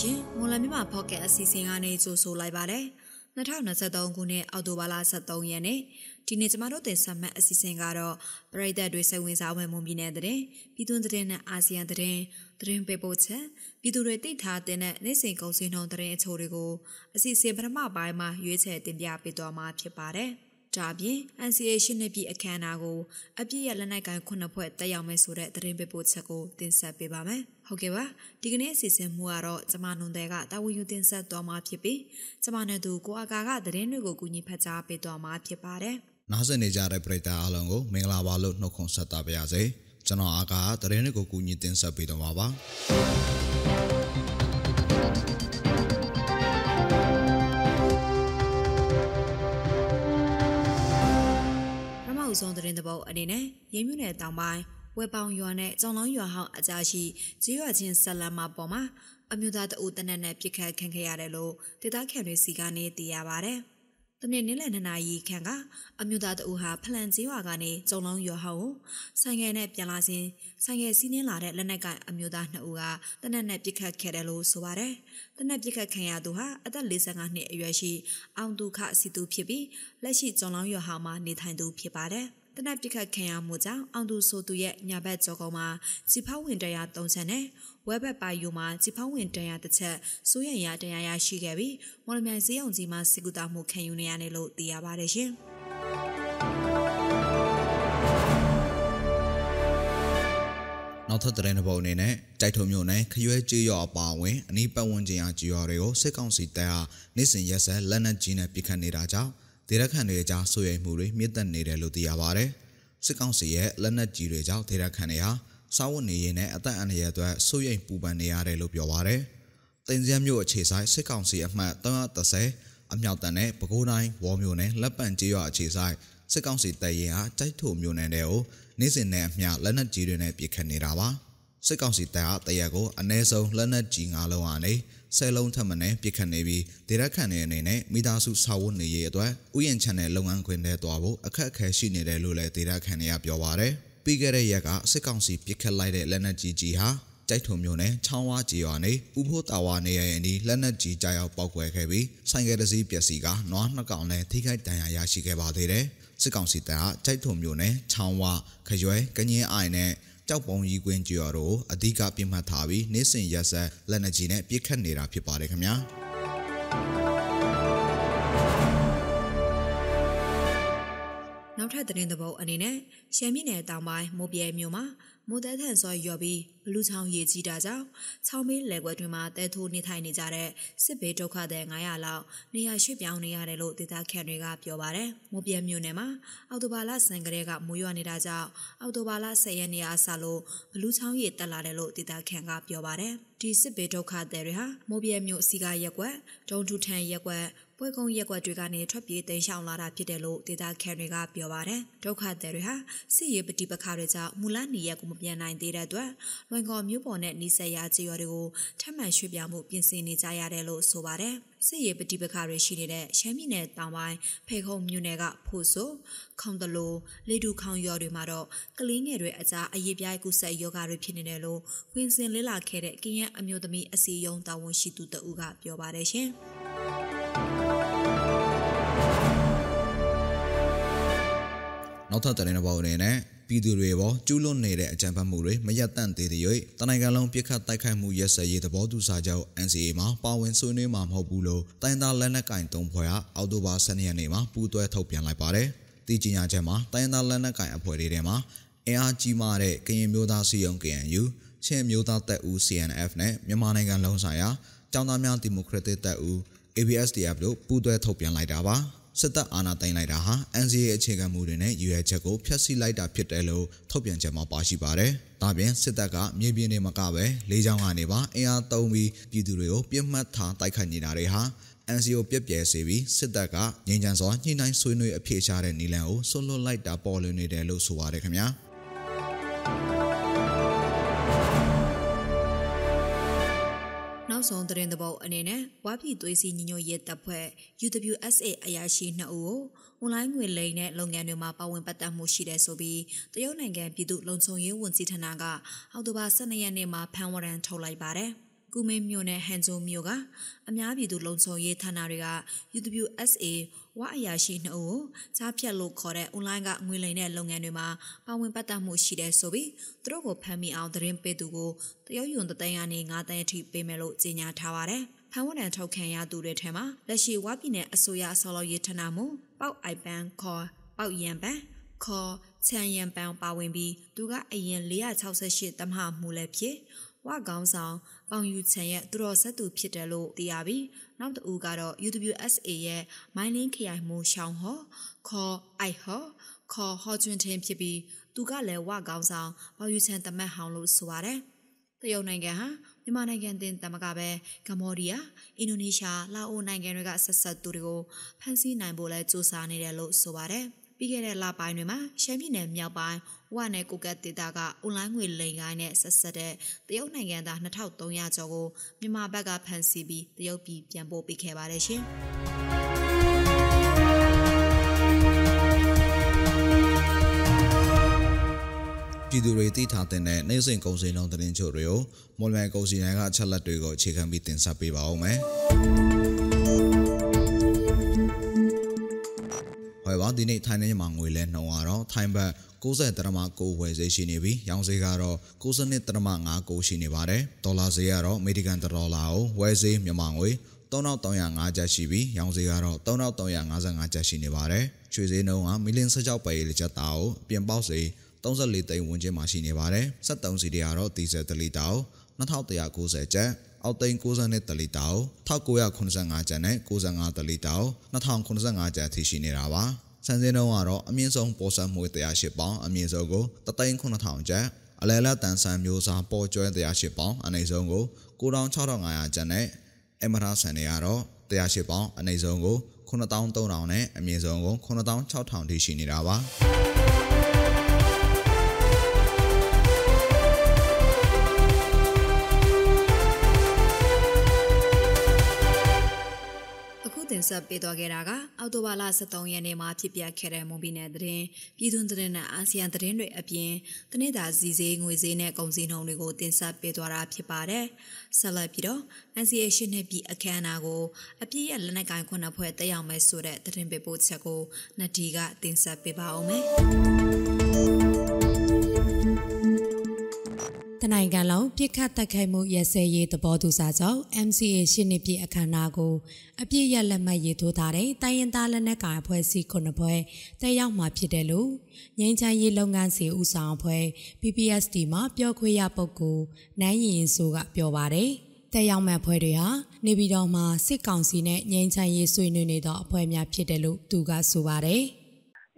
ရှင်မွန်လမြန်မာဖော့ကက်အစီအစဉ်ကနေကြိုဆိုလိုက်ပါတယ်2023ခုနှစ်အောက်တိုဘာလ23ရက်နေ့ဒီနေ့ကျမတို့တင်ဆက်မှတ်အစီအစဉ်ကတော့ပရိသတ်တွေစိတ်ဝင်စားဝင်မှုပြည်နယ်တဲ့ပြည်တွင်းတဲ့နဲ့အာဆီယံတဲ့သတင်းပေးပို့ချက်ပြည်သူတွေသိထားတဲ့နေ့စဉ်ကုန်စည်နှုန်းတဲ့အချို့တွေကိုအစီအစဉ်ပထမပိုင်းမှာရွေးချယ်တင်ပြပေးသွားမှာဖြစ်ပါတယ်။ ဒါပြင် NCA ရှင်းနေပြီအခမ်းအနားကိုအပြည့်ရလက်နက်ကိုင်ခုနှစ်ဖွဲ့တက်ရောက်မယ်ဆိုတဲ့သတင်းပေးပို့ချက်ကိုတင်ဆက်ပေးပါမယ်။ဟုတ်ကဲ့ပါဒီကနေ့အစီအစဉ်မှုကတော့ကျမနွန်တဲ့ကတာဝန်ယူတင်ဆက်သွားမှာဖြစ်ပြီးကျမနဲ့သူကိုအာကာကသတင်းတွေကိုကူညီဖတ်ကြားပေးသွားမှာဖြစ်ပါတယ်။နားဆင်နေကြတဲ့ပရိသတ်အားလုံးကိုမင်္ဂလာပါလို့နှုတ်ခွန်းဆက်တာပါရစေ။ကျွန်တော်အာကာသတင်းတွေကိုကူညီတင်ဆက်ပေးသွားမှာပါ။ ဆုံးသတင်းတပုတ်အနေနဲ့ရင်းမြနယ်တောင်ပိုင်းဝဲပေါင်ရွာနဲ့ကြောင်လောင်းရွာဟောင်းအကြားရှိကျေးရွာချင်းဆက်လမ်းမပေါ်မှာအမျိုးသားတအုပ်တနက်နဲ့ပြစ်ခတ်ခံခဲ့ရတယ်လို့ဒေသခံတွေစီကနေသိရပါဗျ။ တနေ့နေ့လယ်နှစ်နာရီခန့်ကအမျိုးသားတအူဟာဖလန်ကျေးရွာကနေကျုံလုံးရွာဟောင်းဆိုင်ငယ်နဲ့ပြန်လာစဉ်ဆိုင်ငယ်စီးနှင်းလာတဲ့လက်နက်ကိုင်အမျိုးသားနှစ်ဦးကတနက်နဲ့ပြစ်ခတ်ခဲ့တယ်လို့ဆိုပါတယ်။တနက်ပြစ်ခတ်ခံရသူဟာအသက်45နှစ်အရွယ်ရှိအောင်ဒုခစီသူဖြစ်ပြီးလက်ရှိကျုံလုံးရွာဟောင်းမှာနေထိုင်သူဖြစ်ပါတယ်။ တနက်ပြစ်ခတ်ခံရမှုကြောင့်အောင်သူဆိုသူရဲ့ညာဘက်ကြောကုံမှာစီဖောက်ဝင်တရား၃ချက်နဲ့ဝဲဘက်ပါယူမှာစီဖောက်ဝင်တရားတစ်ချက်စိုးရရတရားရရှိခဲ့ပြီးမော်လမြိုင်စည်းရုံကြီးမှာစီကူတာမှုခံယူနေရတယ်လို့သိရပါတယ်ရှင်။နောက်ထပ်တဲ့ပုံအနေနဲ့တိုက်ထုံမျိုးနဲ့ခရွဲကြေးရောအပါအဝင်အနီးပတ်ဝန်းကျင်အားကြေးရောတွေကိုစစ်ကောင်စီတပ်ဟာနေ့စဉ်ရက်ဆက်လက်နက်ကြီးနဲ့ပစ်ခတ်နေတာကြောင့် ဒေသခံတွေအကြားဆိုရိမ်မှုတွေမြင့်တက်နေတယ်လို့သိရပါဗျ။စစ်ကောင်စီရဲ့လက်နက်ကြီးတွေကြောင့်ဒေသခံတွေဟာစားဝတ်နေရေးနဲ့အသက်အန္တရာယ်အတွက်ဆိုရိမ်ပူပန်နေရတယ်လို့ပြောပါဗျ။တင်စရမြို့အခြေဆိုင်စစ်ကောင်စီအမှတ်330အမြောက်တန်နဲ့ပဲခူးတိုင်းဝေါ်မြို့နယ်လက်ပံကျေးရွာအခြေဆိုင်စစ်ကောင်စီတပ်ရင်ဟာတိုက်ထိုမြို့နယ်တွေကိုနေ့စဉ်နဲ့အမျှလက်နက်ကြီးတွေနဲ့ပစ်ခတ်နေတာပါ။စစ်ကောင်စီတပ်ဟာတရက်ကိုအ ਨੇ ဆုံးလက်နက်ကြီး၅လုံးအနေ ဆယ်လုံးထပ်မံနဲ့ပြစ်ခတ်နေပြီးဒေသခံတွေအနေနဲ့မိသားစုစာဝတ်နေရေးအတွက်ဥယျာဉ်ချန်တဲ့လုပ်ငန်းခွင်ထဲသွားဖို့အခက်အခဲရှိနေတယ်လို့လည်းဒေသခံတွေကပြောပါရယ်ပြီးခဲ့တဲ့ရက်ကစစ်ကောင်စီပြစ်ခတ်လိုက်တဲ့လက်နက်ကြီးကြီးဟာကြိုက်ထုံမျိုးနဲ့ချောင်းဝါကြီးရွာနေဥဖို့တာဝါနေရရင်ဒီလက်နက်ကြီးကြားရောက်ပောက်ကွယ်ခဲ့ပြီးဆိုင်ကယ်တစ်စီးပျက်စီးကနွားနှစ်ကောင်နဲ့ထိခိုက်ဒဏ်ရာရရှိခဲ့ပါသေးတယ်စစ်ကောင်စီတပ်ကကြိုက်ထုံမျိုးနဲ့ချောင်းဝါခရွဲကငင်းအိုင်နဲ့ ကြောက်ပုံရီကွင်းကျွော်တို့အဓိကပြစ်မှတ်ထားပြီးနေ့စဉ်ရက်ဆက်လက်နက်ကြီးနဲ့ပစ်ခတ်နေတာဖြစ်ပါတယ်ခင်ဗျာနောက်ထပ်သတင်းသဘောအနေနဲ့ရှမ်းပြည်နယ်တောင်ပိုင်းမိုးပြဲမြို့မှာ မိုးတဲထန်စွာရွာပြီးဘလူးချောင်းရေကြီးတာကြောင့်ချောင်းမေးလယ်ကွက်တွင်မှာတဲထိုးနေထိုင်နေကြတဲ့စစ်ဘေးဒုက္ခသည်900လောက်နေရာရွှေ့ပြောင်းနေရတယ်လို့ဒေသခံတွေကပြောပါတယ်။မိုးပြဲမြို့နယ်မှာအော်တိုဘာလဆန်ကလေးကမိုးရွာနေတာကြောင့်အော်တိုဘာလ10ရက်နေ့အစလို့ဘလူးချောင်းရေတက်လာတယ်လို့ဒေသခံကပြောပါတယ်။ဒီစစ်ဘေးဒုက္ခသည်တွေဟာမိုးပြဲမြို့စီကားရက်ကွက်ဒုံထူထန်ရက်ကွက် ပွဲကုန်းရက်ကွက်တွေကနေထွက်ပြေးတိမ်းရှောင်လာတာဖြစ်တယ်လို့ဒေသခံတွေကပြောပါတယ်။ဒုက္ခသည်တွေဟာစစ်ရေးပဋိပက္ခတွေကြောင့်မူလနေရက်ကိုမပြန်နိုင်သေးတဲ့အတွက်လွင်ကော်မြို့ပေါ်နဲ့နီးစပ်ရာကြေးရွာတွေကိုထပ်မံရွှေ့ပြောင်းမှုပြင်ဆင်နေကြရတယ်လို့ဆိုပါတယ်။စစ်ရေးပဋိပက္ခတွေရှိနေတဲ့ရှမ်းပြည်နယ်တောင်ပိုင်းဖေခုံမြို့နယ်ကဖိုဆိုခေါင်တလိုလေတူခေါင်ရွာတွေမှာတော့ကလေးငယ်တွေအကြားအရေးပြိုင်ကူးစက်ယောဂတွေဖြစ်နေတယ်လို့ဝင်စင်လေးလာခဲ့တဲ့ကရင်အမျိုးသမီးအစည်းအရုံးတာဝန်ရှိသူတဦးကပြောပါတယ်ရှင်။ နောက်ထပ်တဲ့ဘောင်အနေနဲ့ပြည်သူတွေပေါ်ကျူးလွန်နေတဲ့အကြမ်းဖက်မှုတွေမရပ်တန့်သေးတဲ့၍တနိုင်ငံလုံးပြစ်ခတ်တိုက်ခိုက်မှုရက်စက်ရေးသဘောတူစာချုပ် NCA မှာပါဝင်ဆွေးနွေးမှာမဟုတ်ဘူးလို့တိုင်းသားလက်နက်ကင်သုံးဖွဲ့ကအောက်တိုဘာ12ရက်နေ့မှာပူးတွဲထုတ်ပြန်လိုက်ပါတယ်။ဒီကြီးညာချက်မှာတိုင်းသားလက်နက်ကင်အဖွဲ့တွေထဲမှာအင်အားကြီးမားတဲ့ကရင်မျိုးသားစီယုံ KNU ချင်းမျိုးသားတပ်ဦး CNF နဲ့မြန်မာနိုင်ငံလုံးဆိုင်ရာကျောင်းသားများဒီမိုကရက်တစ်တပ်ဦး ABSDF တို့ပူးတွဲထုတ်ပြန်လိုက်တာပါ။ စစ်တပ်အာဏာသိမ်းလိုက်တာဟာ NCA အခြေခံမူတွေနဲ့ရည်ရွယ်ချက်ကိုဖျက်ဆီးလိုက်တာဖြစ်တယ်လို့ထုတ်ပြန်ချက်မှာပါရှိပါတယ်။ဒါပြင်စစ်တပ်ကမြေပြင်တွေမကပဲလေးချောင်းကနေပါအင်အားသုံးပြီးပြည်သူတွေကိုပြစ်မှတ်ထားတိုက်ခိုက်နေတာတွေဟာ NCO ပြက်ပြဲစေပြီးစစ်တပ်ကငြိမ်းချမ်းစွာညှိနှိုင်းဆွေးနွေးအပြေရှားတဲ့နီလန်ကိုဆွလွတ်လိုက်တာပေါ်လွင်နေတယ်လို့ဆိုပါတယ်ခင်ဗျာ။ က်ဆုံးသတင်းသဘောအနေနဲ့ဝါပြည်သွေးစီညီညွတ်ရေးတပ်ဖွဲ့ UWSA အရာရှိ2ဦးကိုအွန်လိုင်းငွေလိမ်တဲ့လုပ်ငန်းတွေမှာပါဝင်ပတ်သက်မှုရှိတယ်ဆိုပြီးတရုတ်နိုင်ငံပြည်သူ့လုံခြုံရေးဝန်ကြီးဌာနကအောက်တိုဘာ12ရက်နေ့မှာဖမ်းဝရမ်းထုတ်လိုက်ပါတယ်။ ကကုမင်းမြို့နယ်ဟန်ဂျိုမြို့ကအများပြည်သူလုံခြုံရေးဌာနတွေက UWSA ဝအရာရှိနှုတ်ကိုကြားဖြတ်လို့ခေါ်တဲ့အွန်လိုင်းကငွေလိမ်တဲ့လုပ်ငန်းတွေမှာပါဝင်ပတ်သက်မှုရှိတဲ့ဆိုပြီးသူတို့ကိုဖမ်းမိအောင်သတင်းပေးသူကိုတရုတ်ယွန်တသိန်းကနေ9သိန်းအထိပေးမယ်လို့ကြေညာထားပါတယ်။ဖမ်းဝရံထုတ်ခံရသူတွေထဲမှာလက်ရှိဝါပြည်နယ်အစိုးရဆော်လော်ရေးဌာနမှပေါက်အိုက်ပန်ခေါ်ပေါက်ရံပန်ခေါ်ချန်ရံပန်ပါဝင်ပြီးသူကအရင်468တမဟာမှုလည်းဖြစ် ဝကောင်းဆောင်ပေါင်ယူချန်ရဲ့သူတော်ဆက်သူဖြစ်တယ်လို့သိရပြီးနောက်တဦးကတော့ UWSA ရဲ့မိုင်းလင်းခရိုင်မှုရှောင်းဟောခေါ်အိုက်ဟောခေါ်ဟောကျွန်းထင်းဖြစ်ပြီးသူကလည်းဝကောင်းဆောင်ပေါင်ယူချန်တမတ်ဟောင်းလို့ဆိုပါတယ်တရုတ်နိုင်ငံဟာမြန်မာနိုင်ငံတင်တမကပဲကမ္ဘောဒီးယားအင်ဒိုနီးရှားလာအိုနိုင်ငံတွေကဆက်ဆက်သူတွေကိုဖမ်းဆီးနိုင်ဖို့လဲစူးစမ်းနေတယ်လို့ဆိုပါတယ်။ပြီးခဲ့တဲ့လပိုင်းတွေမှာရှမ်းပြည်နယ်မြောက်ပိုင်း ဝနဲ့ကိုကတ်ဒေသကအွန်လိုင်းငွေလိမ်ကိုင်းနဲ့ဆက်ဆက်တဲ့တရုတ်နိုင်ငံသား2300ကျော်ကိုမြန်မာဘက်ကဖမ်းဆီးပြီးတရုတ်ပြည်ပြန်ပို့ပေးခဲ့ပါတယ်ရှင်။ပြည်သူတွေသိထားတဲ့နိုင်စဉ်ကုန်စည်နှုန်းသတင်းချို့တွေကိုမော်လမြိုင်ကုန်စည်တိုင်းကအချက်လက်တွေကိုအခြေခံပြီးတင်ဆက်ပေးပါဦးမယ်။ ယ်ပါဒီနေ့ထိုင်းနဲ့မြန်မာငွေလဲနှုန်းကတော့ထိုင်းဘတ်90ဒရမ6ဝယ်ဈေးရှိနေပြီးရောင်းဈေးကတော့92ဒရမ5ကိုရှိနေပါတယ်ဒေါ်လာဈေးကတော့အမေရိကန်ဒေါ်လာကိုဝယ်ဈေးမြန်မာငွေ3305ကျပ်ရှိပြီးရောင်းဈေးကတော့3355ကျပ်ရှိနေပါတယ်ရွှေဈေးနှုန်းကမီလင်း16ပဲလေးကျပ်တာကိုပြင်ပေါက်ဈေး34သိန်းဝန်းကျင်မှာရှိနေပါတယ်73စီတွေကတော့ဒီဇယ်1လီတာကို2190ကျပ်အောက်သိန်း62တလီတာကို1985ကျပ်နဲ့95တလီတာကို2085ကျပ်အထိရှိနေတာပါ စံစင်းတုံးကတော့အမြင့်ဆုံးပေါ်ဆက်မှု108ပေါင်အမြင့်ဆုံးကို3,9000ကျပ်အလဲလက်တန်ဆန်မျိုးစားပေါ်ကျွဲ108ပေါင်အနည်းဆုံးကို9,6500ကျပ်နဲ့အမရဆန်တွေကတော့108ပေါင်အနည်းဆုံးကို9,3000နဲ့အမြင့်ဆုံးကို9,6000ထိရှိနေတာပါ တင်ဆက်ပေးသွားခဲ့တာကအောက်တိုဘာလ23ရက်နေ့မှာဖြစ်ပျက်ခဲ့တဲ့မွန်ပြည်နယ်သတင်းပြည်သူသတင်းနဲ့အာဆီယံသတင်းတွေအပြင်တနေ့တာစီစေးငွေစေးနဲ့ကုန်စည်နှုန်းတွေကိုတင်ဆက်ပေးသွားတာဖြစ်ပါတယ်။ဆက်လက်ပြီးတော့ NCA ရှင်းနှစ်ပြည်အခမ်းအနားကိုအပြည့်ရဲ့လက်နက်ကိုင်ခုနှစ်ဖွဲ့တက်ရောက်မယ်ဆိုတဲ့သတင်းပေးပို့ချက်ကိုနဒီကတင်ဆက်ပေးပါအောင်မယ်။ နိုင်ငံလုံးပြစ်ခတ်တိုက်ခိုက်မှုရစဲရေးသဘောတူစာချုပ် MCA ရှင်းနှစ်ပြည့်အခမ်းအနားကိုအပြည့်ရလက်မှတ်ရေးထိုးထားတဲ့တိုင်းရင်းသားလက်နက်ကိုင်အဖွဲ့အစည်းခုနှစ်ဖွဲ့တက်ရောက်မှာဖြစ်တယ်လို့ငင်းချမ်းရေးလုပ်ငန်းစီဦးဆောင်အဖွဲ့ PPSD မှာပြောခွင့်ရပုဂ္ဂိုလ်နိုင်ရင်ဆိုကပြောပါတယ်တက်ရောက်မဲ့အဖွဲ့တွေဟာနေပြည်တော်မှာစစ်ကောင်စီနဲ့ငင်းချမ်းရေးဆွေးနွေးနေသောအဖွဲ့များဖြစ်တယ်လို့သူကဆိုပါတယ်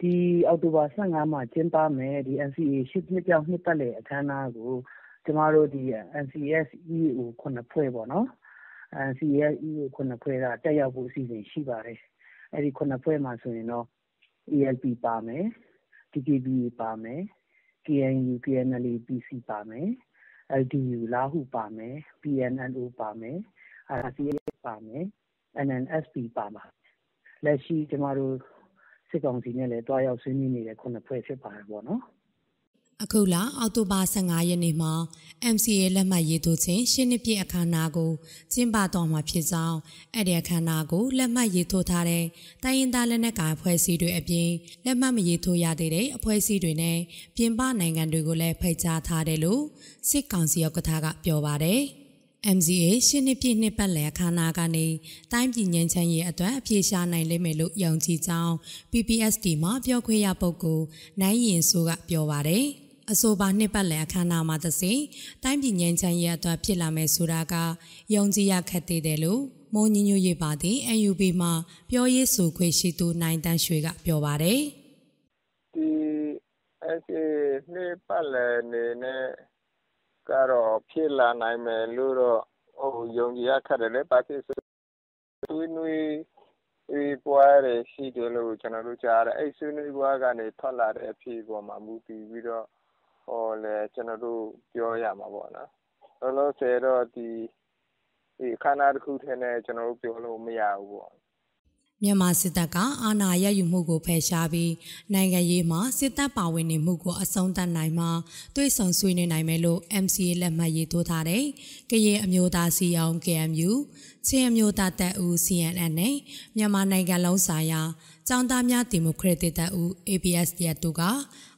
ဒီအောက်တိုဘာ15မှာကျင်းပမယ်ဒီ NCA ရှစ်နှစ်ပြောင်းနှစ်ပတ်လည်အခမ်းအနားကို ကျမတို့ဒီ NCS EAO ၇ဖွဲ့ပေါ့နော် NCS EAO ၇ဖွဲ့ကတက်ရောက်ဖို့အစီအစဉ်ရှိပါတယ်။အဲဒီ၇ဖွဲ့မှာဆိုရင်တော့ ALP ပါမယ်။ DKBA ပါမယ်။ KNU KNLA PC ပါမယ်။ LDU လားဟူပါမယ်။ PNLO ပါမယ်။ RCSS ပါမယ်။ NNSP ပါပါတယ်။လက်ရှိကျမတို့စစ်ကောင်စီနဲ့လည်းတွားရောက်ဆွေးနွေးနေတဲ့၇ဖွဲ့ဖြစ်ပါတယ်ပေါ့နော် အခုလအောက်တိုဘာ15ရက်နေ့မှာ MCA လက်မှတ်ရေးထိုးခြင်းရှင်းနှစ်ပြည့်အခမ်းအနားကိုကျင်းပတော်မှာဖြစ်ကြောင်းအဲ့ဒီအခမ်းအနားကိုလက်မှတ်ရေးထိုးထားတဲ့တိုင်းရင်းသားလက်နက်ကိုင်အဖွဲ့အစည်းတွေအပြင်လက်မှတ်မရေးထိုးရသေးတဲ့အဖွဲ့အစည်းတွေနဲ့ပြင်ပနိုင်ငံတွေကိုလည်းဖိတ်ကြားထားတယ်လို့စစ်ကောင်စီဥက္ကဋ္ဌကပြောပါတယ် MCA ရှင်းနှစ်ပြည့်နှစ်ပတ်လည်အခမ်းအနားကနေတိုင်းပြည်ငင်းချမ်းရေးအတွက်အပြေရှားနိုင်လိမ့်မယ်လို့ယုံကြည်ကြောင်း PPSD မှာပြောခွင့်ရပုဂ္ဂိုလ်နိုင်ရင်ဆိုကပြောပါတယ်။ အဆိုပါနှစ်ပတ်လည်အခမ်းအနားမှာသစိတိုင်းပြည်ငင်းချမ်းရေးအတွက်ဖြစ်လာမယ်ဆိုတာကယုံကြည်ရခက်သေးတယ်လို့မိုးညညွရေးပါသည့် UNB မှာပြောရေးဆိုခွင့်ရှိသူနိုင်တန်းရွှေကပြောပါတယ်ဒီအဲ့ဒီနှစ်ပတ်လည်နေနဲ့ကတော့ဖြစ်လာနိုင်မယ်လို့တော့ဟိုယုံကြည်ရခက်တယ်လေပါတိဆွေးနွေးဒီပွဲတွေရှိတယ်လို့ကျွန်တော်တို့ကြားတယ်အဲ့ဆွေးနွေးပွဲကနေထွက်လာတဲ့အဖြစ်ပေါ်မှာမူတည်ပြီးတော့ ဟောလေကျွန်တော်တို့ ပြောရမှာပေါ့နော် လောလောဆယ်တော့ ဒီဒီခန္ဓာတစ်ခုထဲနဲ့ ကျွန်တော်တို့ ပြောလို့ မရဘူးပေါ့ မြန်မာစစ်တပ်ကအာဏာရယူမှုကိုဖယ်ရှားပြီးနိုင်ငံရေးမှာစစ်တပ်ပါဝင်နေမှုကိုအဆုံးသတ်နိုင်မှတွေ့ဆုံဆွေးနွေးနိုင်မယ်လို့ MCA လက်မှတ်ရေးထိုးထားတဲ့ကရင်အမျိုးသားစီအောင် KMU ချင်းအမျိုးသားတပ်ဦး CNN နဲ့မြန်မာနိုင်ငံလုံးဆိုင်ရာចောင်းသားများဒီမိုကရက်တစ်တပ်ဦး ABSDF တို့က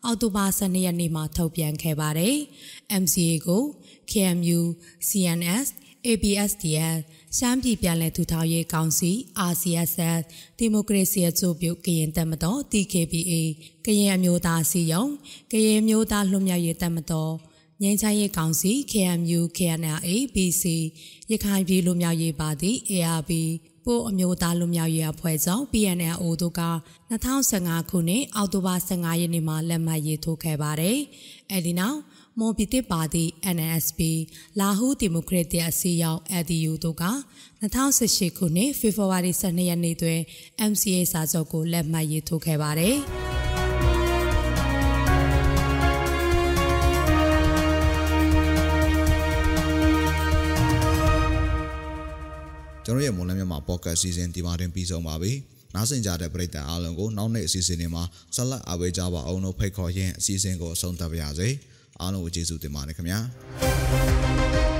အောက်တိုဘာ12ရက်နေ့မှာထုတ်ပြန်ခဲ့ပါတယ်။ MCA ကို KMU, CNS, ABSDF ရှမ်းပြည်ပြည်လဲထူထောင်ရေးကောင်စီ RCSS ဒီမိုကရေစီအကျိုးပြုကရင်တပ်မတော် TKPA ကရင်အမျိုးသားစီယုံကရင်မျိုးသားလွတ်မြောက်ရေးတပ်မတော်ငင်းချမ်းရေးကောင်စီ KMU KNLA BC ရခိုင်ပြည်လူမျိုးရေးပါတီ ARB ပို့အမျိုးသားလူမျိုးရေးအဖွဲ့ဆောင် PNLO တို့က2015ခုနှစ်အောက်တိုဘာ15ရက်နေ့မှာလက်မှတ်ရေးထိုးခဲ့ပါတယ်။အဲဒီနောက် မွန်ပြည်သစ်ပါတီ NSP လာဟူဒီမိုကရက်တစ်အစည်းအရုံး LDU တို့က2018ခုနှစ်ဖေဖော်ဝါရီ12ရက်နေ့တွင် MCA စာချုပ်ကိုလက်မှတ်ရေးထိုးခဲ့ပါတယ်။ကျွန်တော်ရဲ့မွန်လမြန်မာပေါ့ကတ်စီစဉ်ဒီမှာတင်ပြီးဆုံးပါပြီ။နားဆင်ကြတဲ့ပရိသတ်အားလုံးကိုနောက်နေ့အစီအစဉ်တွေမှာဆက်လက်အားပေးကြပါအောင်လို့ဖိတ်ခေါ်ရင်းအစီအစဉ်ကိုအဆုံးသတ်ပါရစေ။ အားလုံးကိုကျေးဇူးတင်ပါတယ်ခင်ဗျာ။